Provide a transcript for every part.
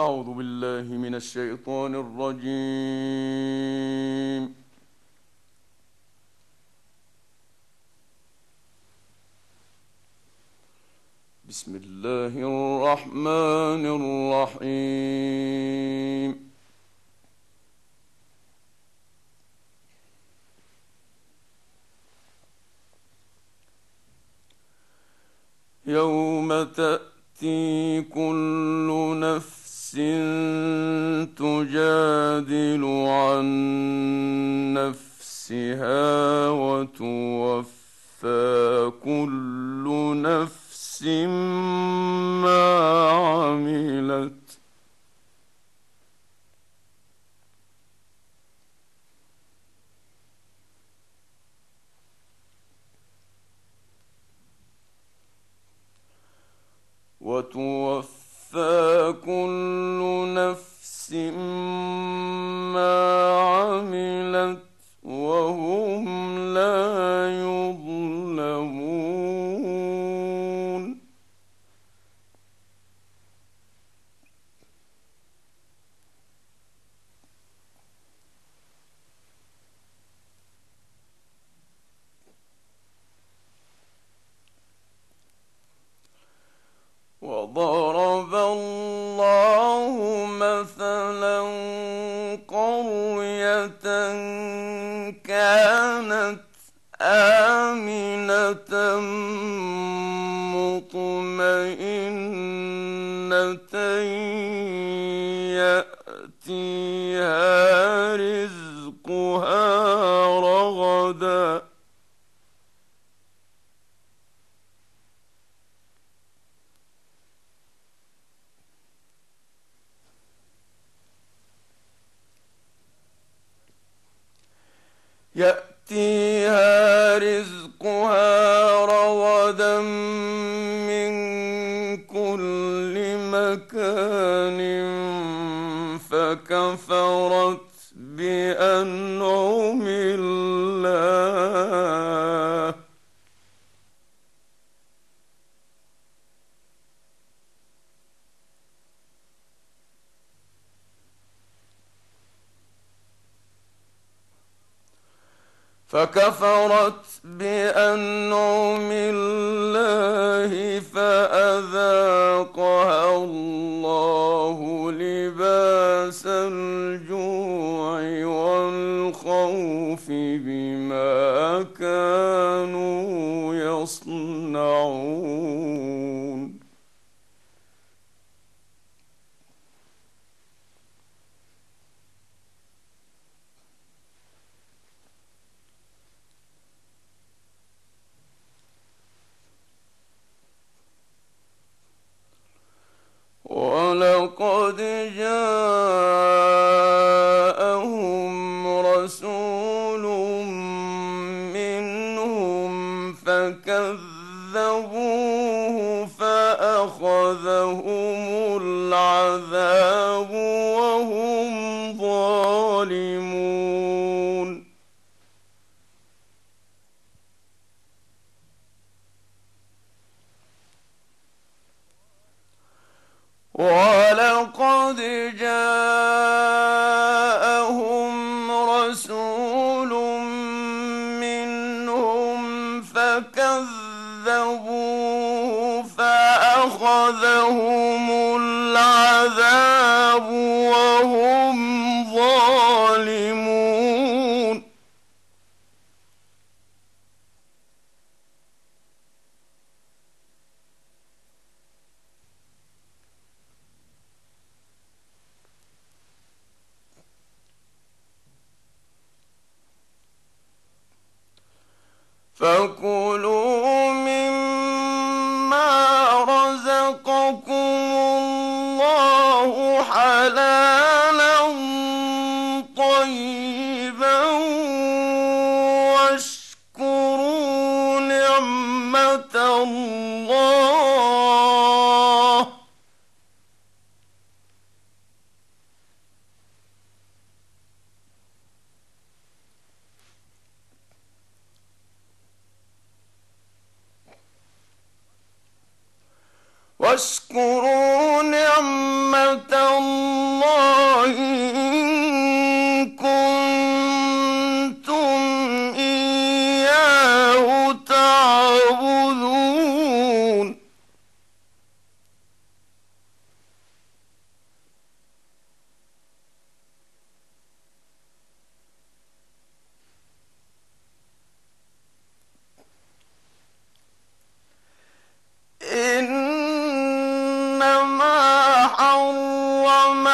أعوذ بالله من الشيطان الرجيم. بسم الله الرحمن الرحيم. يوم تأتي كل نفس نفس تجادل عن نفسها وتوفى كل نفس ما عملت. وتوفى Yeah, وكفرت حرم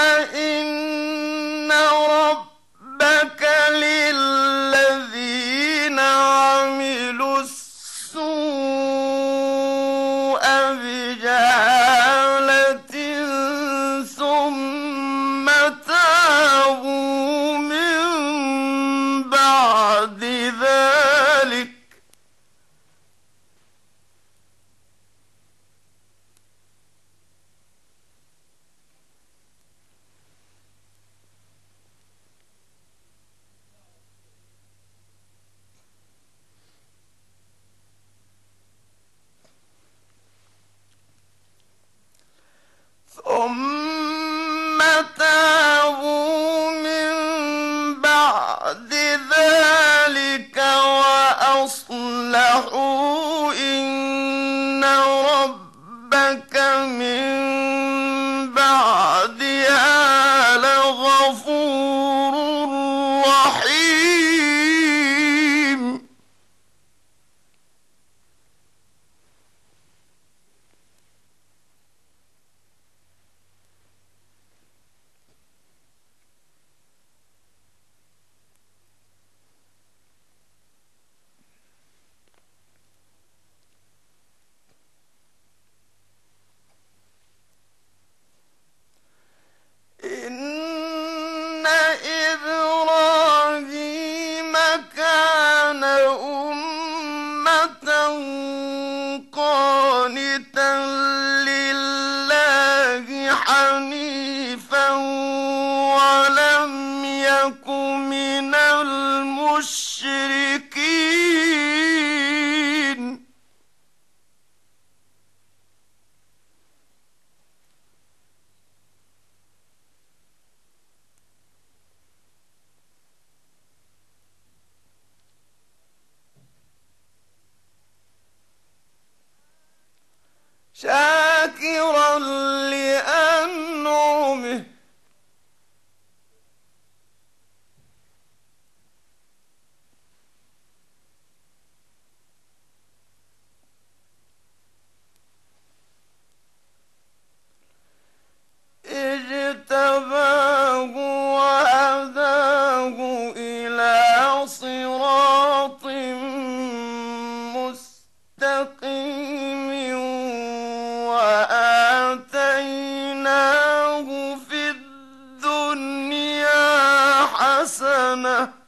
ثم ربك من الشرك في الدنيا حسنة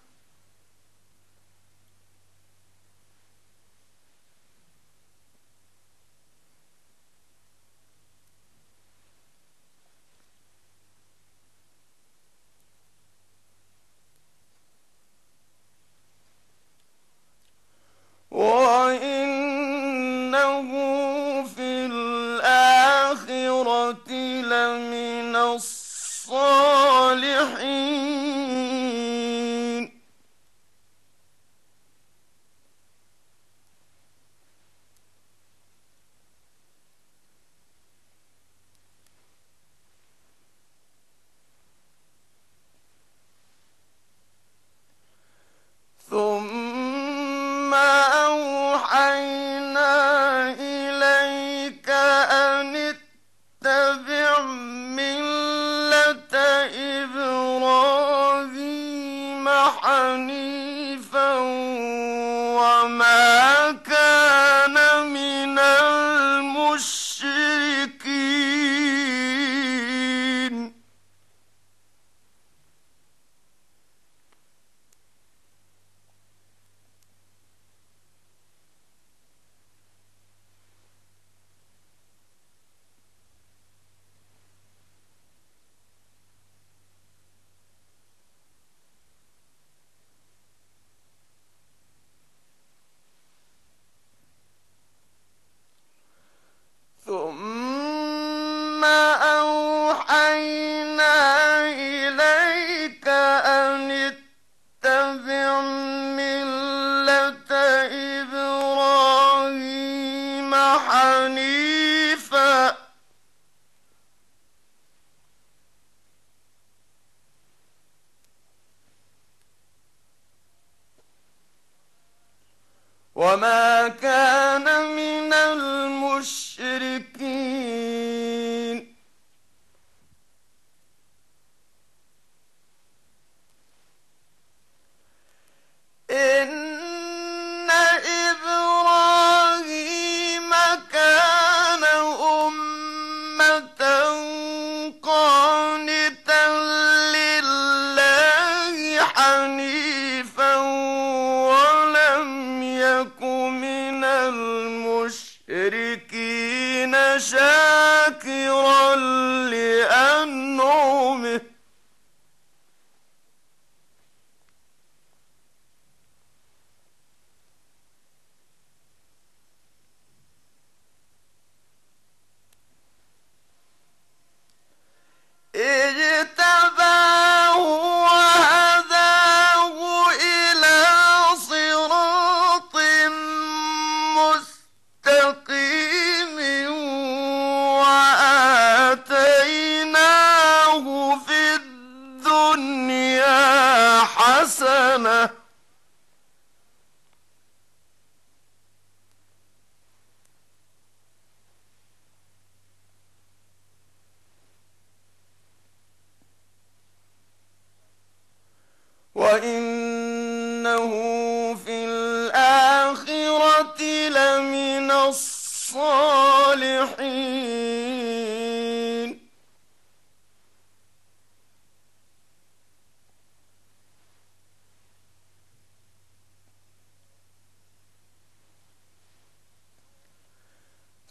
لمن الصالحين.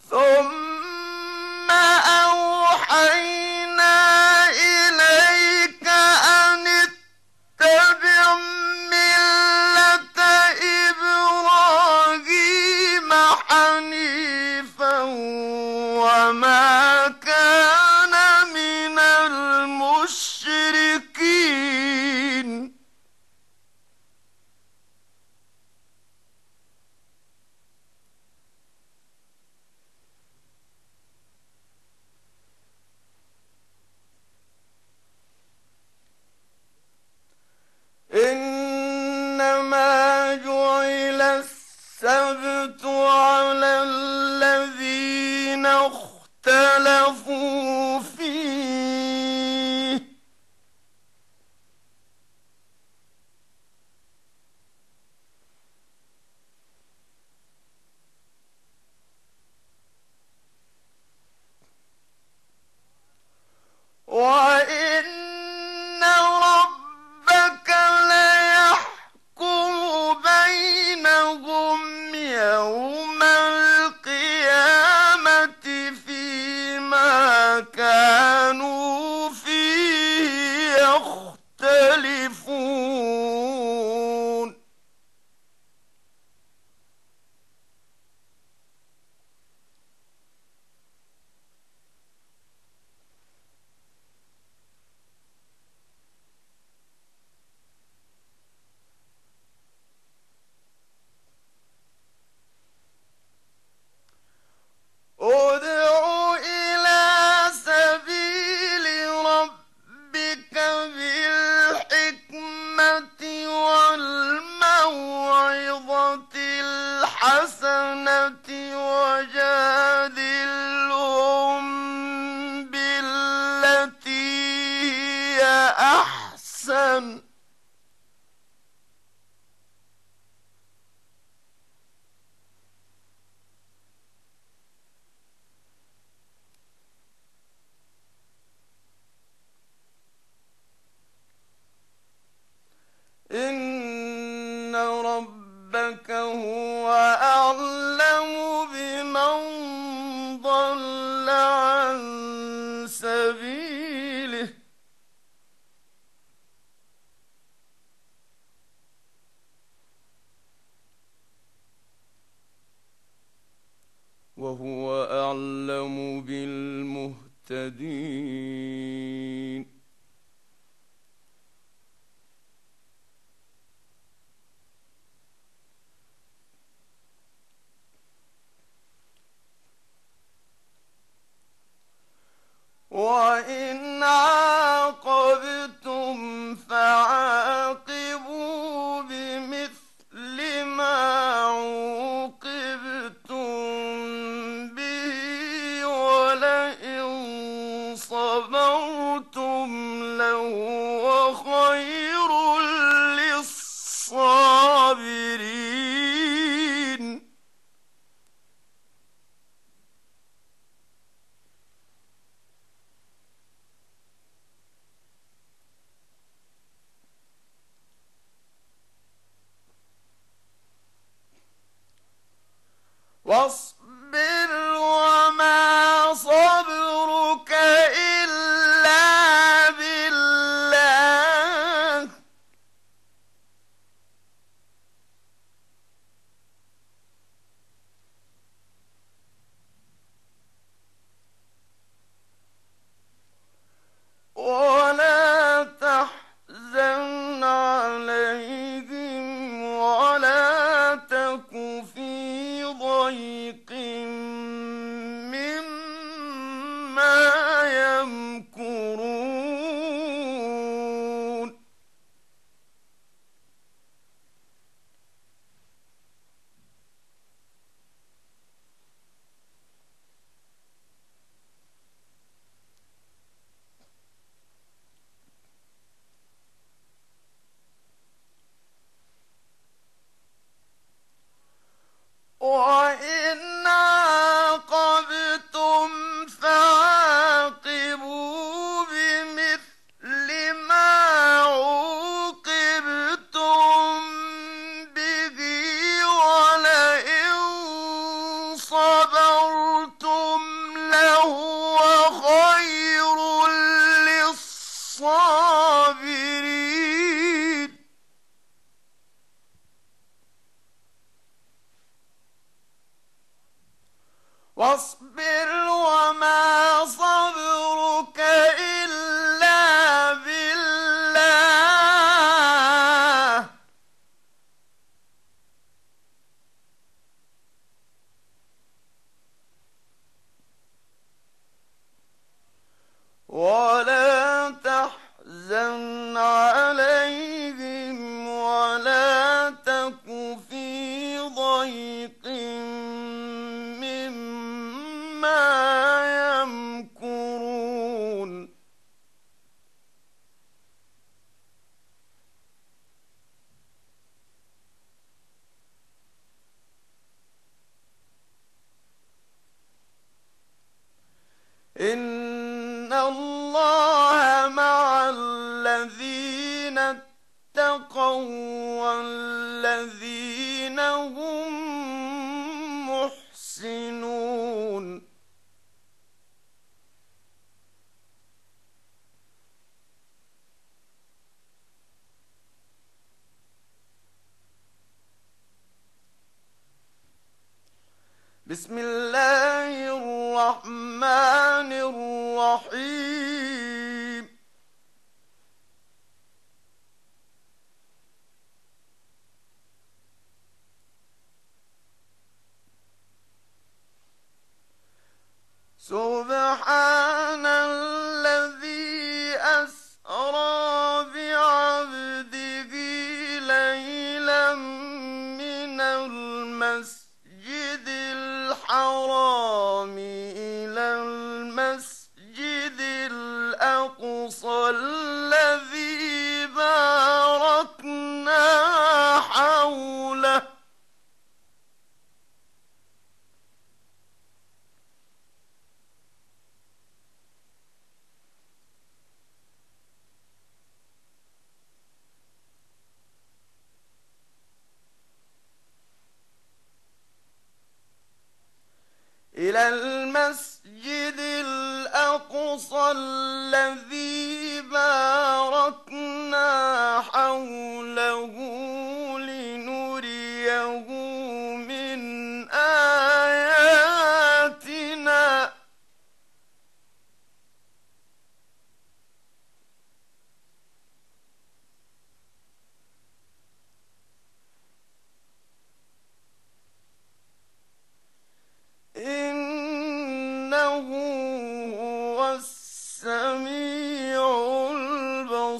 ثم السبت على هو خير Must واتقوا والذين هم محسنون. بسم الله الكرام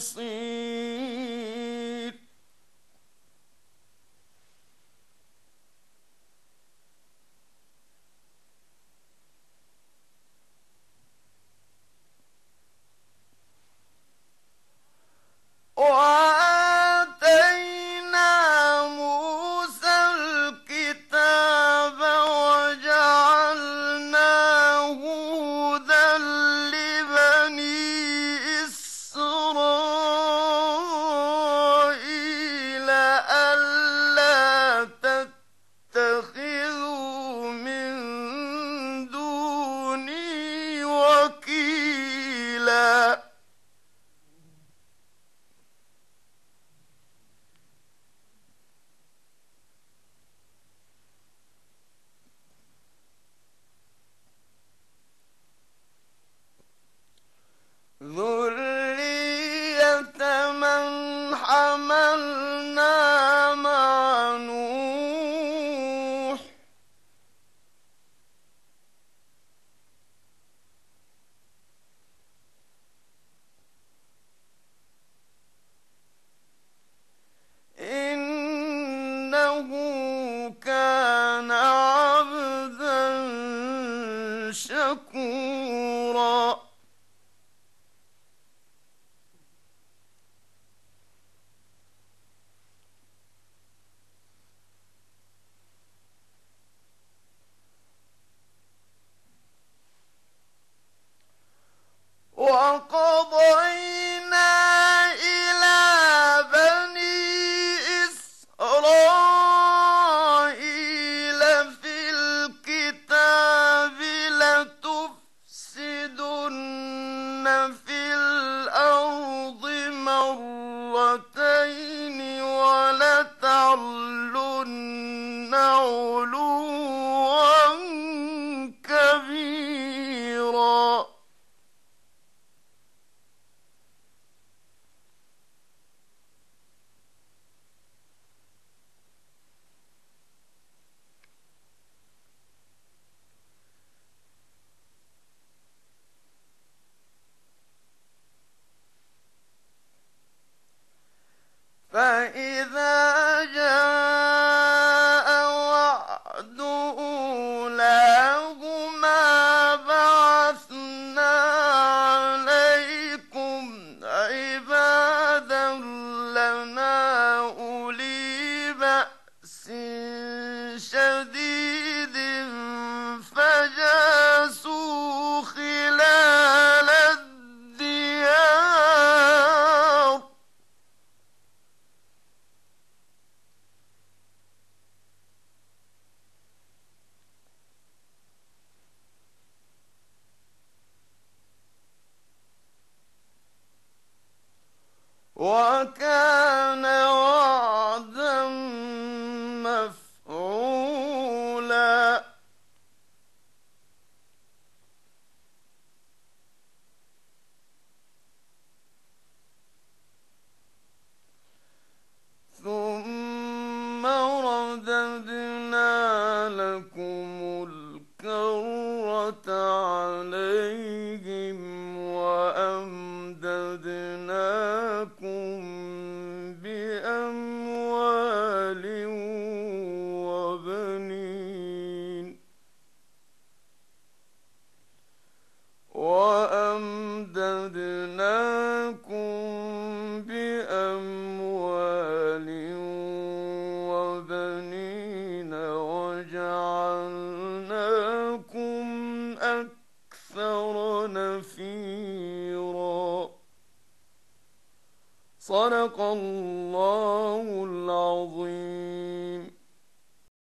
يصير ولا Uncle فإذا صدق الله العظيم